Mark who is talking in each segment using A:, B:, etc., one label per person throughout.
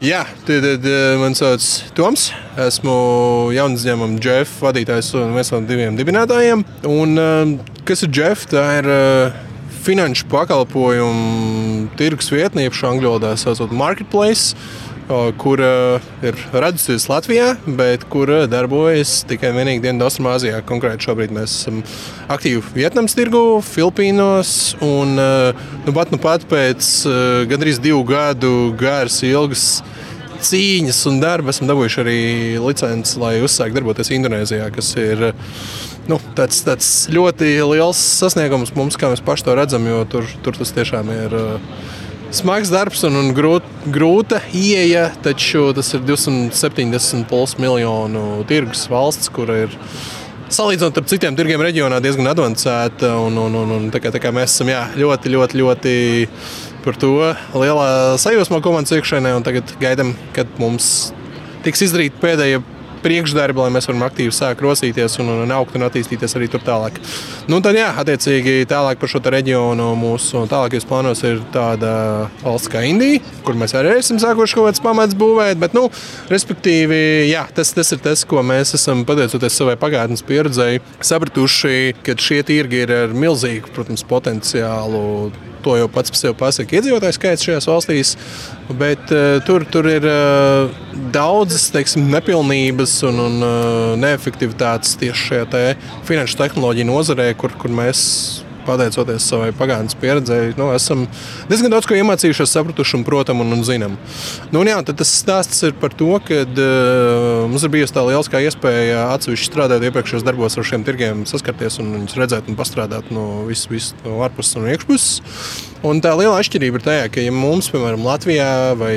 A: Jā, tad, tad man sauc Toms. Esmu jaunas uzņēmuma Jeff vadītājs un viens no diviem dibinātājiem. Un, kas ir Jeff? Tā ir finanšu pakalpojumu tirgus vietne, jeb angļu valodā saucot Marketplace kur ir radusies Latvijā, bet kur darbojas tikai vienīgi Dienvidaustrumāzijā. Konkrēti šobrīd mēs esam aktīvi Vietnamas tirgu, Filipīnos. Un, nu, pat, nu, pat pēc gandrīz divu gadu garas ilgas cīņas un darba esam dabūjuši arī licenci, lai uzsāktu darboties Indonēzijā, kas ir nu, tāds, tāds ļoti liels sasniegums mums, kā mēs paši to redzam, jo tur, tur tas tiešām ir. Uh, smags darbs un, un grūt, grūta ieeja, taču tas ir 270 miljonu tirgus valsts, kur ir salīdzinot ar citiem tirgiem reģionā diezgan avansēta. Un, un, un, un, tā kā, tā kā mēs esam jā, ļoti, ļoti, ļoti par to lielā sajūsmā komandas iekšēnē tagad gaidām, kad mums tiks izdarīta pēdējā priekšdarbi, lai mēs varam aktīvi sākt rosīties un, un augt un attīstīties arī tur tālāk. Nu, tad, jā, attiecīgi, tālāk par šo reģionu mūsu tālākajos plānos ir tāda valsts kā Indija, kur mēs arī esam sākuši kaut kādas pamats būvēt. Bet, nu, respektīvi, jā, tas, tas ir tas, ko mēs esam pateicoties savai pagātnes pieredzei, sapratuši, ka šie tirgi ir ar milzīgu protams, potenciālu To jau pats par sevi pasaka iedzīvotāju skaits šajās valstīs, bet uh, tur, tur ir uh, daudzas teiksim, nepilnības un, un uh, neefektivitātes tieši šajā te finanšu tehnoloģiju nozarē, kur, kur mēs pateicoties savai pagātnes pieredzei, nu, esam diezgan daudz ko iemācījušies, sapratuši un, protam, un, un zinām. Nu, un jā, tas stāsts ir par to, ka uh, mums ir bijusi tā liela iespēja atsevišķi strādāt iepriekšējos darbos ar šiem tirgiem, saskarties un viņus redzēt un pastrādāt no visas vis, no ārpuses un iekšpuses. Un tā liela atšķirība ir tajā, ka ja mums, piemēram, Latvijā vai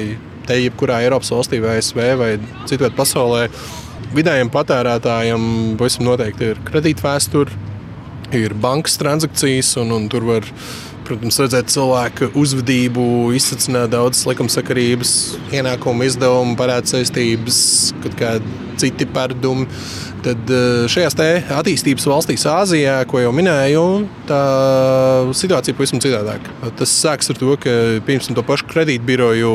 A: te jebkurā Eiropas valstī vai ASV vai citviet pasaulē, vidējiem patērētājiem pavisam noteikti ir kredītvēsture ir bankas transakcijas, un, un tur var protams, redzēt cilvēku uzvedību, izsmeļot daudzas likumsakarības, ienākumu, izdevumu, parādu saistības, kaut kādi citi pārdumi. Tad eh, šajās attīstības valstīs, Āzijā, ko jau minēju, tā situācija pavisam citādāka. Tas sākas ar to, ka piemēram to pašu kredītbiroju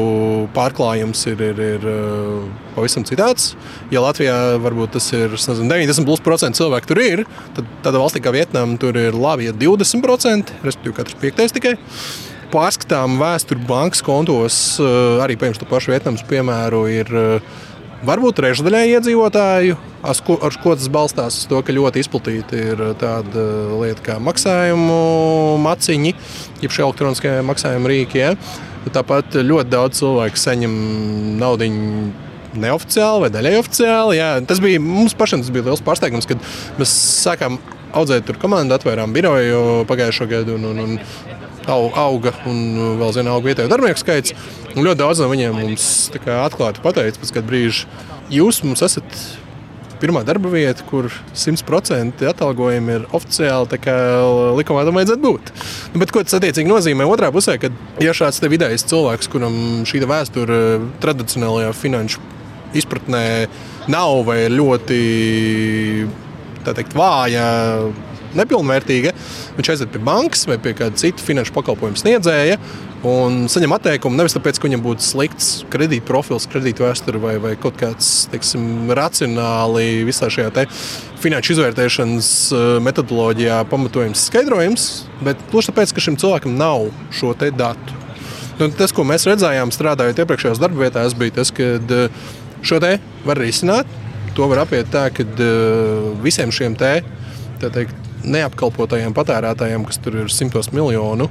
A: pārklājums ir, ir, ir eh, pavisam citāds. Ja Latvijā varbūt tas ir nezinu, 90% cilvēku tur ir, tad tādā valstī kā Vietnama tur ir labi, ja 20%, respektīvi katrs piektais tikai pārskatām vēsturi bankas kontos, eh, arī piemēram, to pašu Vietnamas piemēru, ir Varbūt trešdaļai iedzīvotāju, ar ko, ar ko tas balstās, uz to, ka ļoti izplatīta ir tāda lieta kā maksājumu maciņi, jeb šie elektroniskie maksājuma rīki. Ja? Tāpat ļoti daudz cilvēku saņem naudu neoficiāli vai daļai oficiāli. Jā. Tas bija mums pašiem tas bija liels pārsteigums, kad mēs sākām audzēt tur komandu, atvērām biroju pagājušo gadu. Un, un, un auga un vēl zina, auga vietējo darbinieku skaits. Un ļoti daudz no viņiem mums atklāti pateica pēc kāda brīža, jūs mums esat pirmā darba vieta, kur 100% atalgojumi ir oficiāli likumā tam vajadzētu būt. Nu, bet ko tas attiecīgi nozīmē otrā pusē, kad ja šāds vidējs cilvēks, kuram šī vēsture tradicionālajā finanšu izpratnē nav vai ir ļoti teikt, vāja nepilnvērtīga, viņš aiziet pie bankas vai pie kāda cita finanšu pakalpojumu sniedzēja un saņem atteikumu nevis tāpēc, ka viņam būtu slikts kredīt profils, kredīt vēsture vai, vai kaut kāds teiksim, racionāli visā šajā finanšu izvērtēšanas eh, metodoloģijā pamatojums skaidrojums, bet tieši tāpēc, ka šim cilvēkam nav šo datu. Nu, tas, ko mēs redzējām, strādājot iepriekšējās darba vietās, bija tas, ka eh, šo te var risināt. To var apiet tā, ka eh, visiem šiem te, teikt, neapkalpotajiem patērētājiem, kas tur ir simtos miljonu,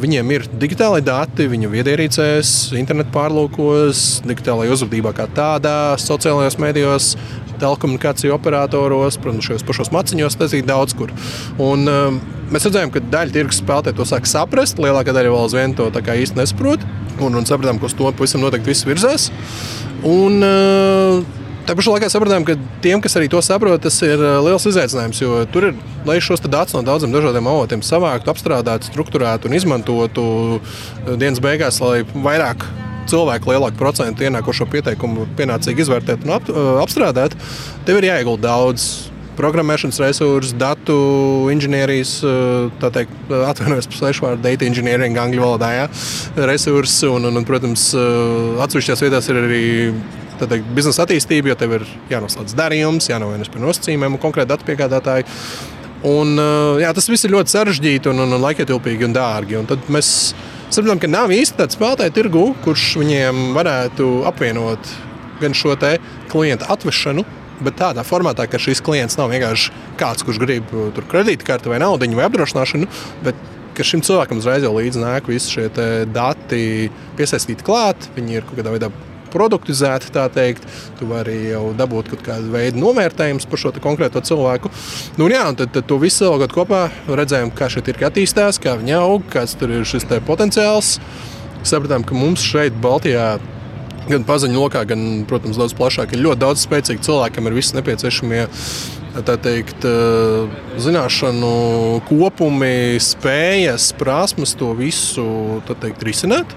A: viņiem ir digitālai dati, viņu viedierīcēs, internetu pārlūkos, digitālajā uzvedībā kā tādā, sociālajos medijos, telekomunikāciju operatoros, protams, šajos pašos maciņos, tas ir daudz kur. Un, um, mēs redzējām, ka daļa tirgus spēlētāji to sāk saprast, lielākā daļa vēl aizvien to īsti nesaprot. Un, un sapratām, ka uz to pavisam noteikti viss virzās. Un, uh, Tā pašā laikā sapratām, ka tiem, kas arī to saprot, tas ir liels izaicinājums. Jo tur ir, lai šos datus no daudziem dažādiem avotiem savāktu, apstrādātu, strukturētu un izmantotu dienas beigās, lai vairāk cilvēku lielāku procentu ienākošo pieteikumu pienācīgi izvērtēt un ap, apstrādāt, tev ir jāiegulda daudz programmēšanas resursi, datu inženierijas, teikt, atvainojos par svešu vārdu, data engineering angļu valodā, ja, resursi. Un, un, un, protams, atsevišķās vietās ir arī teikt, biznesa attīstība, jo tev ir jānoslēdz darījums, jānovienojas par nosacījumiem un konkrēti datu piegādātāji. Un, jā, tas viss ir ļoti sarežģīti un, un, un laikietilpīgi un dārgi. Un tad mēs saprotam, ka nav īsti tāds spēlētāju tirgu, kurš viņiem varētu apvienot gan šo klientu atvešanu, bet tādā formātā, ka šis klients nav vienkārši kāds, kurš grib tur kredītkarti vai naudu vai apdrošināšanu, bet ka šim cilvēkam uzreiz jau līdzi nāk visi šie dati piesaistīti klāt, viņi ir kaut kādā veidā produktizēti, tā teikt. Tu vari jau dabūt kaut kādu veidu novērtējumus par šo konkrēto cilvēku. Nu, jā, un tad, tad to visu salikot kopā, redzējām, kā šī tirka attīstās, kā viņa aug, kāds tur ir šis potenciāls. Sapratām, ka mums šeit, Baltijā, gan paziņu lokā, gan, protams, daudz plašāk, ir ļoti daudz spēcīgu cilvēku, kam ir visi nepieciešamie teikt, zināšanu kopumi, spējas, prasmes to visu teikt, risināt.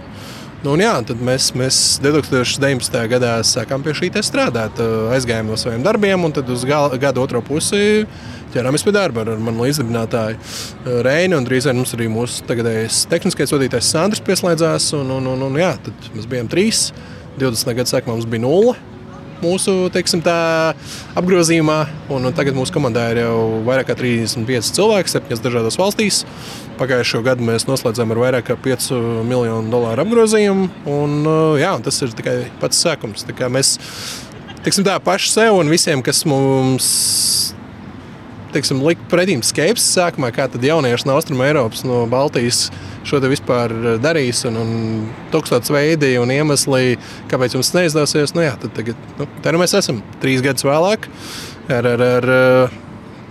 A: Nu, jā, tad mēs, mēs 2019. gadā sākām pie šī strādāt. Aizgājām no saviem darbiem, un tad uz gada otro pusi ķerāmies pie darba ar manu līdzdibinātāju Reinu. Drīz vien mums arī mūsu tagadējais tehniskais vadītājs Sandrs pieslēdzās. Un, un, un, un, jā, tad mēs bijām trīs. 20. gada sākumā mums bija nulle mūsu teiksim, tā, apgrozījumā. Un, un tagad mūsu komandā ir jau vairāk nekā 35 cilvēki, 7 dažādās valstīs. Pagājušo gadu mēs noslēdzām ar vairāk nekā 5 miljonu dolāru apgrozījumu. Un, jā, un tas ir tikai pats sākums. Mēs tiksim, tā, paši sev un visiem, kas mums teiksim, likt pretīm skepsi sākumā, kā tad jaunieši no Austrum Eiropas, no Baltijas šo te vispār darīs, un, un tūkstotis veidi un iemesli, kāpēc jums neizdosies. Nu, jā, tad tagad, nu, tā nu mēs esam trīs gadus vēlāk ar, ar, ar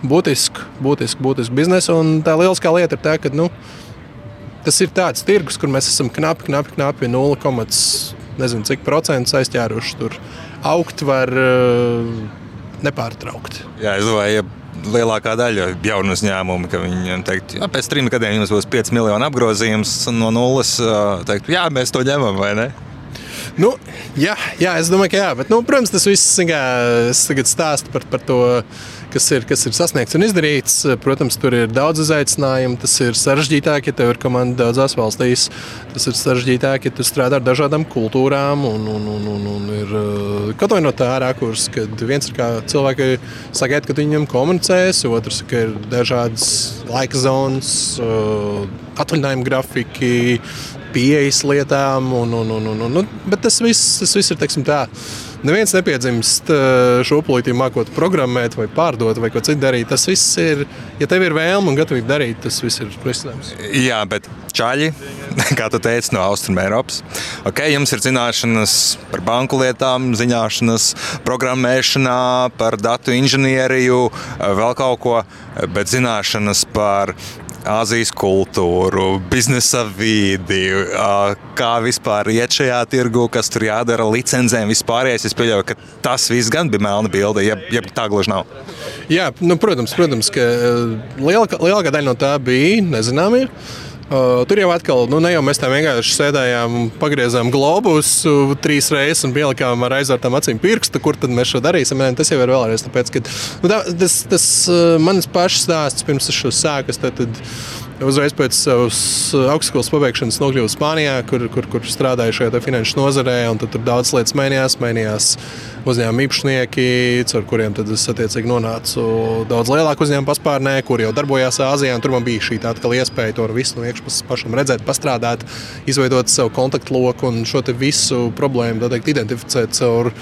A: būtisku, būtisku, būtisku biznesu. Un tā lieliskā lieta ir tā, ka nu, tas ir tāds tirgus, kur mēs esam knapi, knapi, knapi 0,5 nezinu, cik procentus aizķēruši. Tur augt var uh, nepārtraukti.
B: Jā, es domāju, ja lielākā daļa jaunu uzņēmumu, ka viņi teikt, ja pēc trim gadiem jums būs 5 miljonu apgrozījums no nulles, teikt, jā, mēs to ņemam vai ne?
A: Nu, jā, jā, es domāju, ka jā, bet, nu, protams, tas viss kā, es tagad stāstu par, par to kas ir, kas ir sasniegts un izdarīts. Protams, tur ir daudz izaicinājumu. Tas ir sarežģītāk, ja tev ir komanda daudzās valstīs. Tas ir sarežģītāk, ja tu strādā ar dažādām kultūrām. Un, un, un, un, un ir eh, kaut vai no tā rakursa, kad viens ir kā cilvēki sagaida, ka viņam komunicēs, otrs ka ir dažādas laika zonas, eh, atvaļinājuma grafiki, pieejas lietām. Un, un, un, un, un, bet tas viss, tas viss ir teiksim, tā Neviens nepiedzimst eh, šo plūķi mākot programmēt, vai pārdot, vai ko citu darīt. Tas viss ir, ja tev ir vēlme un gatavība darīt, tas viss ir risinājums.
B: Jā, bet čaļi, kā tu teici, no Austrumēropas. Okay, jums ir zināšanas par banku lietām, zināšanas programmēšanā, par datu inženieriju, eh, vēl kaut ko, bet zināšanas par Āzijas kultūru, biznesa vidi, kā vispār iet šajā tirgu, kas tur jādara, licencēm, vispārējais. Es pieļauju, ka tas viss gan bija melna bilde, ja, ja tā gluži nav.
A: Jā, nu, protams, protams, ka lielākā, lielākā daļa no tā bija nezināmība. Uh, tur jau atkal, nu, ne jau mēs tā vienkārši sēdējām pagriezām globus uh, trīs reizes un pielikām ar aizvērtām acīm pirkstu, kur tad mēs šo darīsim. Ne, tas jau ir vēlreiz, tāpēc, ka nu, tā, tas, tas uh, mans pašs stāsts pirms es šo sāku. Tad, tad, Uzreiz pēc savas augstskolas pabeigšanas nokļuvu Spānijā, kur, kur, kur strādāju šajā finanšu nozarē. Tur daudz lietas mainījās. mainījās uzņēmuma īpašnieki, ar kuriem es attiecīgi nonācu daudz lielāku uzņēmumu paspārnē, kur jau darbojās Āzijā. Tur man bija šī iespēja to visu no iekšpuses pašam redzēt, pastrādāt, izveidot savu kontaktu loku un šo visu problēmu teikt, identificēt caur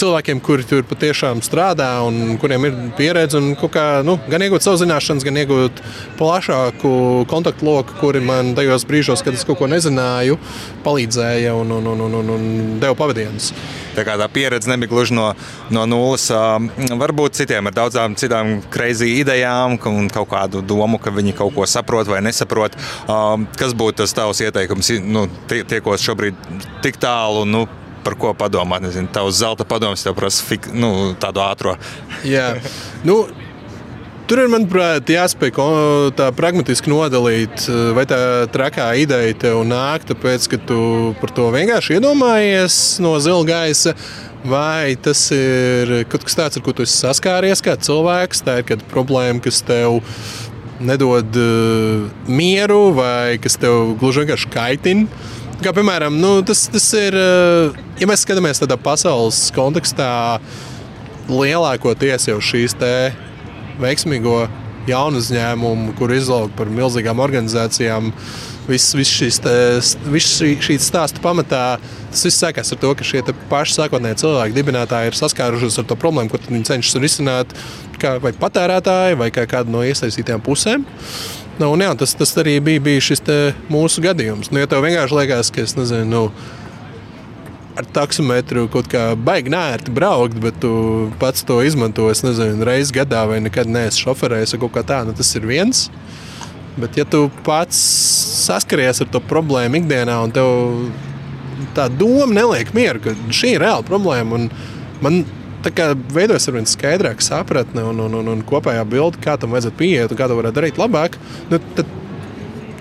A: cilvēkiem, kuri tur patiešām strādā un kuriem ir pieredze, un kā, nu, gan iegūt savu zināšanas, gan iegūt plašāku kontaktu loku, kuri man tajos brīžos, kad es kaut ko nezināju, palīdzēja un, un, un, un, un, un deva pavadienus.
B: Tā kā tā pieredze nebija gluži no, no nulles. Varbūt citiem ar daudzām citām kreizī idejām un kaut kādu domu, ka viņi kaut ko saprot vai nesaprot. Kas būtu tas tavs ieteikums? Nu, tiekos šobrīd tik tālu. Nu, par ko padomāt. Nezinu, tavs zelta padoms tev prasa fik, nu, tādu ātrā.
A: Jā, nu. Tur ir, manuprāt, jāspēj tā pragmatiski nodalīt, vai tā trakā ideja tev nāk, tāpēc, ka tu par to vienkārši iedomājies no zila gaisa, vai tas ir kaut kas tāds, ar ko tu esi saskāries kā cilvēks, tā ir kāda problēma, kas tev nedod uh, mieru, vai kas tev gluži vienkārši kaitina. Kā piemēram, nu, tas, tas ir, uh, ja mēs skatāmies tādā pasaules kontekstā, lielākoties jau šīs veiksmīgo jaunu uzņēmumu, kur izlauka par milzīgām organizācijām, uh, viss, viss te, viss šī, šī stāsta pamatā tas viss sākās ar to, ka šie paši sākotnēji cilvēki, dibinātāji, ir saskārušies ar to problēmu, ko viņi cenšas risināt kā vai patērētāji vai kā kāda no iesaistītajām pusēm. Nu, un, jā, tas, tas arī bija, bija šis mūsu gadījums. Nu, ja tev vienkārši liekas, ka es nezinu, nu, ar taksometru kaut kā baigi nērti braukt, bet tu pats to izmanto reizes gadā vai nekad neesi šoferējis vai kaut kā tāda, nu, tas ir viens. Bet, ja tu pats saskaries ar to problēmu ikdienā, un tev tā doma neliek mieru, ka šī ir reāla problēma, man veidojas ar vien skaidrāka sapratne un, un, un, un kopējā bilde, kā tam vajadzētu pieiet un kā to varētu darīt labāk. Nu,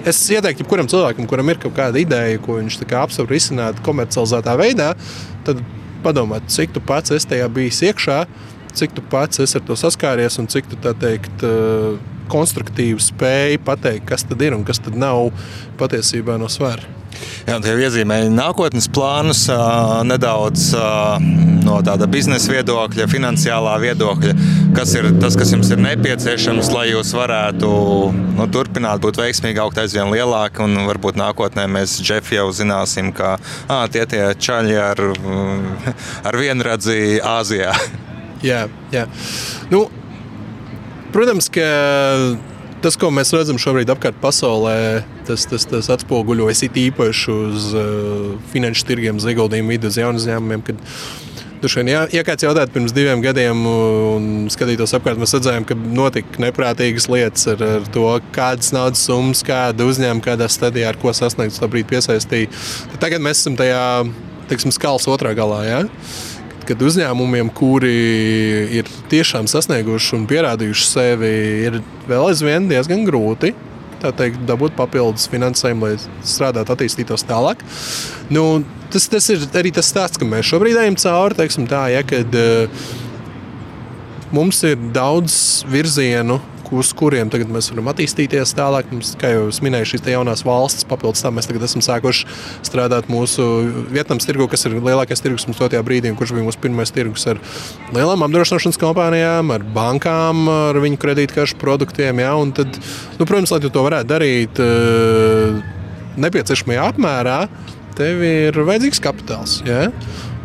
A: es ieteiktu, jebkuram cilvēkam, kuram ir kaut kāda ideja, ko viņš apsver risināt komercializētā veidā, tad padomāt, cik tu pats esi tajā bijis iekšā, cik tu pats esi ar to saskāries un cik tu tā teikt. Uh, konstruktīvu spēju pateikt, kas tad ir un kas tad nav patiesībā no svara.
B: Jā, tie iezīmēja nākotnes plānus nedaudz no tāda biznesa viedokļa, finansiālā viedokļa. Kas ir tas, kas jums ir nepieciešams, lai jūs varētu nu, turpināt būt veiksmīgi, augt aizvien lielāki un varbūt nākotnē mēs Jeff jau zināsim, ka à, tie tie čaļi ar, ar vienradzi Āzijā.
A: Jā, jā. Nu, Protams, ka tas, ko mēs redzam šobrīd apkārt pasaulē, tas, tas, tas atspoguļojas it īpaši uz uh, finanšu tirgiem, uz ieguldījumu vidu, uz jaunu uzņēmumiem. Kad, Dušvien, ja, ja kāds jautātu pirms diviem gadiem, un skatītos apkārt, mēs redzējām, ka notika neprātīgas lietas ar, ar to, kādas naudas summas, kāda uzņēmuma, kādā stadijā, ar ko sasniegt, to brīdi piesaistīja. Tagad mēs esam tajā teiksim, skalas otrā galā. Ja? Kad uzņēmumiem, kuri ir tiešām sasnieguši un pierādījuši sevi, ir vēl aizvien diezgan grūti teikt, dabūt papildus finansējumu, lai strādātu, attīstītos tālāk. Nu, tas, tas ir arī tas stāsts, ka mēs šobrīd ejam cauri. Tā, ja, kad, uh, mums ir daudz virzienu, uz kuriem tagad mēs varam attīstīties tālāk. Mums, kā jau minēju, šīs jaunās valstis, papildus tam mēs tagad esam sākuši strādāt mūsu Vietnamas tirgu, kas ir lielākais tirgus mums dotajā brīdī, kurš bija mūsu pirmais tirgus ar lielām apdrošināšanas kompānijām, ar bankām, ar viņu kredītkaršu produktiem. Ja, tad, nu, protams, lai tu to varētu darīt eh, nepieciešamajā apmērā, tev ir vajadzīgs kapitāls. Ja?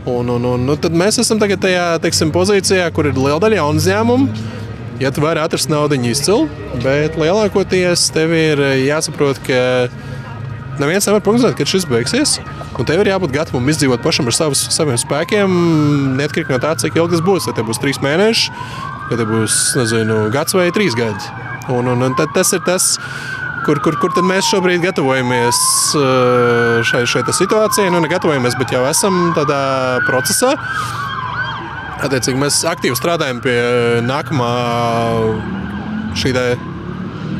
A: Un, un, un, nu, tad mēs esam tajā teiksim, pozīcijā, kur ir liela daļa jaunu uzņēmumu ja tu vari atrast naudu, izcili, bet lielākoties tev ir eh, jāsaprot, ka neviens nevar prognozēt, kad šis beigsies. Un tev ir jābūt gatavam izdzīvot pašam ar savus, saviem spēkiem, neatkarīgi no tā, cik ilgi tas būs. Vai tas būs trīs mēneši, vai tas būs nezinu, gads vai trīs gadi. Un, un, un tas ir tas, kur, kur, kur mēs šobrīd gatavojamies eh, šai, šai situācijai. Nu, negatavojamies, bet jau esam tādā procesā. Attiecīgi, mēs aktīvi strādājam pie eh, nākamā šī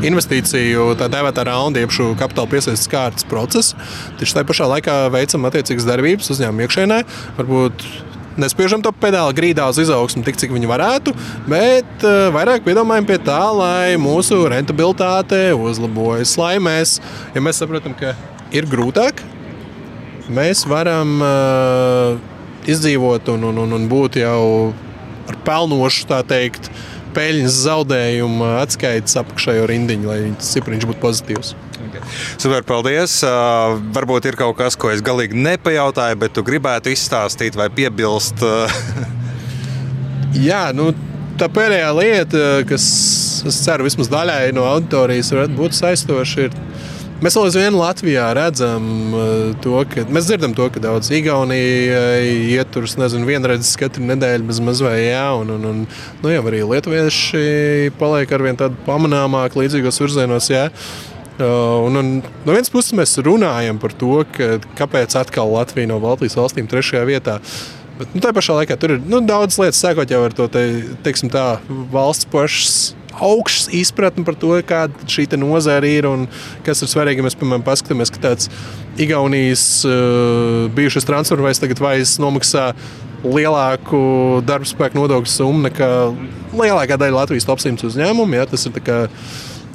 A: investīciju, tā dēvētā raunda, jeb šo kapitāla piesaistes kārtas procesa. Taču tajā pašā laikā veicam attiecīgas darbības uzņēmuma iekšēnē. Varbūt nespiežam to pedāli grīdā uz izaugsmu tik, cik viņi varētu, bet uh, vairāk piedomājam pie tā, lai mūsu rentabilitāte uzlabojas. Lai mēs, ja mēs saprotam, ka ir grūtāk, mēs varam. Uh, izdzīvot un, un, un, un būt jau ar pelnošu, tā teikt, peļņas zaudējumu atskaites apakšējo rindiņu, lai cipriņš būtu pozitīvs.
B: Super, paldies. Uh, varbūt ir kaut kas, ko es galīgi nepajautāju, bet tu gribētu izstāstīt vai piebilst.
A: Jā, nu, tā pēdējā lieta, kas, es ceru, vismaz daļai no auditorijas varētu būt saistoša, ir Mēs vēl aizvien Latvijā redzam uh, to, ka mēs dzirdam to, ka daudz Igaunijai iet tur, nezinu, vienreizes katru nedēļu bez mazvai, jā, un, un, un nu, jau arī lietuvieši paliek ar vien tādu pamanāmāku līdzīgos virzienos, jā. Uh, un, un no vienas puses mēs runājam par to, ka, kāpēc atkal Latvija no Baltijas valstīm trešajā vietā. Bet nu, tā pašā laikā tur ir nu, daudz lietas, sākot jau ar to te, teiksim, tā, valsts pašas augsts izpratne par to, kāda šī nozara ir un kas ir svarīgi. Mēs, piemēram, paskatāmies, ka tāds Igaunijas uh, bijušais transfervais tagad vairs nomaksā lielāku darba spēku nodokļu summu nekā lielākā daļa Latvijas top 100 uzņēmumu. Ja? Tas ir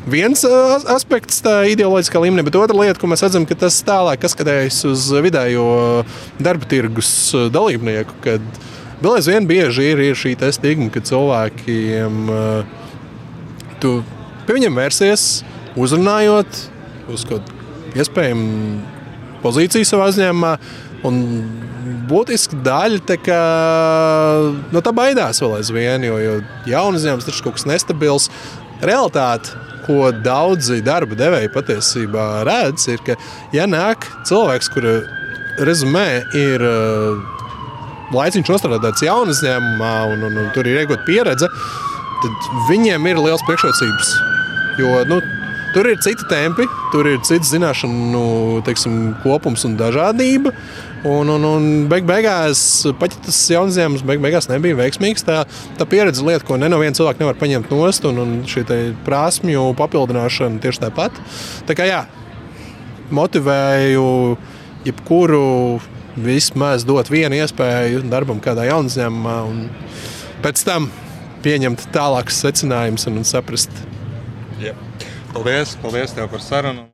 A: viens aspekts tā ideoloģiskā līmenī, bet otra lieta, ko mēs redzam, ka tas tālāk skatās uz vidējo darba tirgus dalībnieku. Kad vēl aizvien bieži ir, ir šī stigma, ka cilvēkiem tu pie viņiem vērsies, uzrunājot uz kaut iespējamu pozīciju savā uzņēmumā. Un būtiska daļa tā, kā, no tā baidās vēl aizvien, jo, jo jaunu uzņēmums taču kaut kas nestabils. Realtāte, ko daudzi darba devēji patiesībā redz, ir, ka, ja nāk cilvēks, kura rezumē ir uh, laiciņš nostrādāts jaunu uzņēmumā, un, un, un tur ir iegūta pieredze, tad viņiem ir liels priekšrocības. Jo, nu, Tur ir citi tempi, tur ir cits zināšanu teiksim, kopums un dažādība. Un, un, un beig beigās, pat ja tas jauns uzņēmums beig beigās nebija veiksmīgs, tā, tā pieredze lieta, ko ne no viena cilvēka nevar paņemt nost, un, un šī prasmju papildināšana tieši tāpat. Tā kā jā, motivēju jebkuru vismaz dot vienu iespēju darbam kādā jaunā uzņēmumā, un pēc tam pieņemt tālākus secinājumus un saprast.
B: Yep. Paldies, paldies tev par sarunu.